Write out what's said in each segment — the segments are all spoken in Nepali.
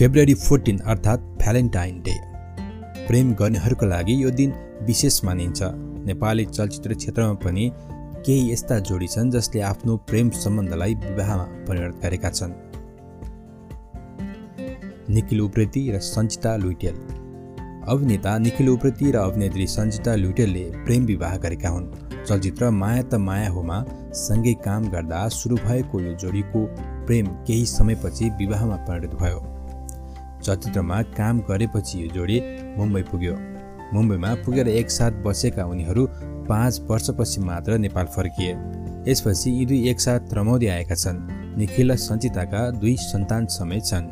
फेब्रुअरी फोर्टिन अर्थात् भ्यालेन्टाइन डे। प्रेम गर्नेहरूको लागि यो दिन विशेष मानिन्छ। नेपाली चलचित्र क्षेत्रमा पनि केही यस्ता जोडी छन् जसले आफ्नो प्रेम सम्बन्धलाई विवाहमा परिणत गरेका छन्। निखिल उप्रेती र सञ्चिता लुइटेल। अभिनेता निखिल उप्रेती र अभिनेत्री सञ्चिता लुइटेलले प्रेम विवाह गरेका हुन्। चलचित्र माया त माया होमा सँगै काम गर्दा सुरु भएको यो जोडीको प्रेम केही समयपछि विवाहमा परिणत भयो। चलचित्रमा काम गरेपछि यो जोडी मुम्बई पुग्यो। मुम्बईमा पुगेर एकसाथ बसेका उनीहरू पाँच वर्षपछि मात्र नेपाल फर्किए। यसपछि यी दुई एकसाथ रमाउँदै आएका छन्। निखिल र सञ्चिताका दुई सन्तान समेत छन्।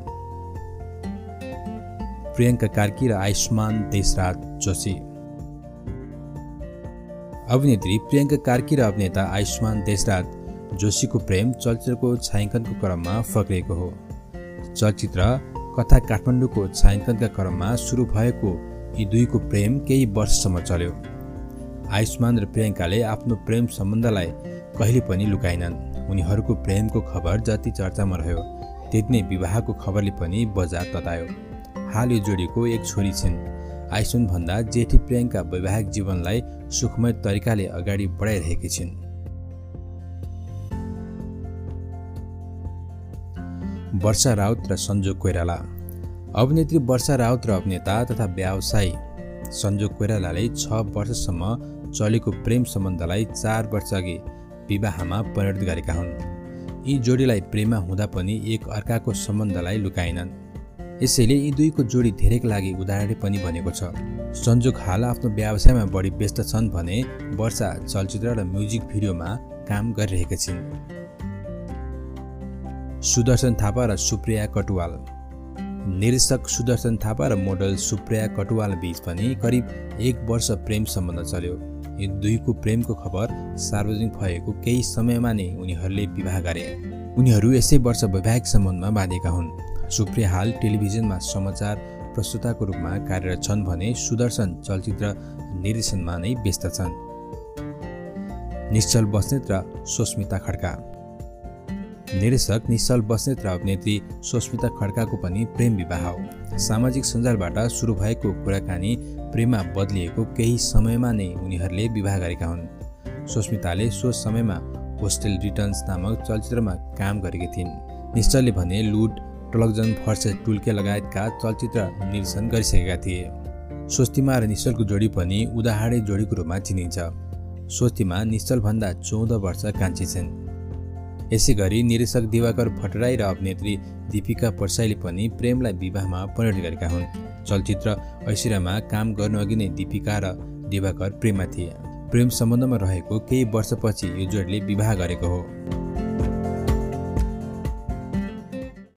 प्रियङ्का कार्की र आयुष्मान देशराज जोशी। अभिनेत्री प्रियङ्का कार्की र अभिनेता आयुष्मान देशराज जोशीको प्रेम चलचित्रको छायाङ्कनको क्रममा फक्रिएको हो। चलचित्र कथा काठमाडौँको छायाङ्कनका क्रममा सुरु भएको यी दुईको प्रेम केही वर्षसम्म चल्यो। आयुष्मान र प्रियङ्काले आफ्नो प्रेम सम्बन्धलाई कहिले पनि लुकाइनन् उनीहरूको प्रेमको खबर जति चर्चामा रह्यो त्यति नै विवाहको खबरले पनि बजार ततायो। हाल यो जोडीको एक छोरी छिन्। भन्दा जेठी प्रियङ्का वैवाहिक जीवनलाई सुखमय तरिकाले अगाडि बढाइरहेकी छिन्। वर्षा राउत र सञ्जोग कोइराला। अभिनेत्री वर्षा राउत र अभिनेता तथा व्यवसायी सञ्जोग कोइरालाले छ वर्षसम्म चलेको प्रेम सम्बन्धलाई चार वर्ष अघि विवाहमा परिणत गरेका हुन्। यी जोडीलाई प्रेममा हुँदा पनि एक अर्काको सम्बन्धलाई लुकाएनन्। यसैले यी दुईको जोडी धेरैको लागि उदाहरण पनि बनेको छ। सञ्जोग हाल आफ्नो व्यवसायमा बढी व्यस्त छन् भने वर्षा चलचित्र र म्युजिक भिडियोमा काम गरिरहेका छिन्। सुदर्शन थापा र सुप्रिया कटुवाल। निर्देशक सुदर्शन थापा र मोडल सुप्रिया कटुवाल बीच पनि करिब एक वर्ष प्रेम सम्बन्ध चल्यो। यी दुईको प्रेमको खबर सार्वजनिक भएको केही समयमा नै उनीहरूले विवाह गरे। उनीहरू यसै वर्ष वैवाहिक सम्बन्धमा बाँधेका हुन्। सुप्रिया हाल टेलिभिजनमा समाचार प्रस्तुताको रूपमा कार्यरत छन् भने सुदर्शन चलचित्र निर्देशनमा नै व्यस्त छन्। निश्चल बस्नेत र सुस्मिता खड्का। निर्देशक निश्चल बस्नेत र अभिनेत्री सुस्मिता खड्काको पनि प्रेम विवाह हो। सामाजिक सञ्जालबाट सुरु भएको कुराकानी प्रेममा बदलिएको केही समयमा नै उनीहरूले विवाह गरेका हुन्। सुस्मिताले सो समयमा होस्टेल रिटर्न्स नामक चलचित्रमा काम गरेकी थिइन्। निश्चलले भने लुड टलकजन फर्से टुल्के लगायतका चलचित्र निर्देशन गरिसकेका थिए। स्वस्तिमा र निश्चलको जोडी पनि उदाहरणै जोडीको रूपमा चिनिन्छ। स्वस्तिमा निश्चलभन्दा चौध वर्ष कान्छी छिन्। यसै गरी निर्देशक दिवाकर भट्टराई र अभिनेत्री दिपिका पर्साईले पनि प्रेमलाई विवाहमा परिणत गरेका हुन्। चलचित्र ऐश्वर्यमा काम गर्नुअघि नै दिपिका र दिवाकर प्रेममा थिए। प्रेम सम्बन्धमा रहेको केही वर्षपछि यो जोडीले विवाह गरेको हो।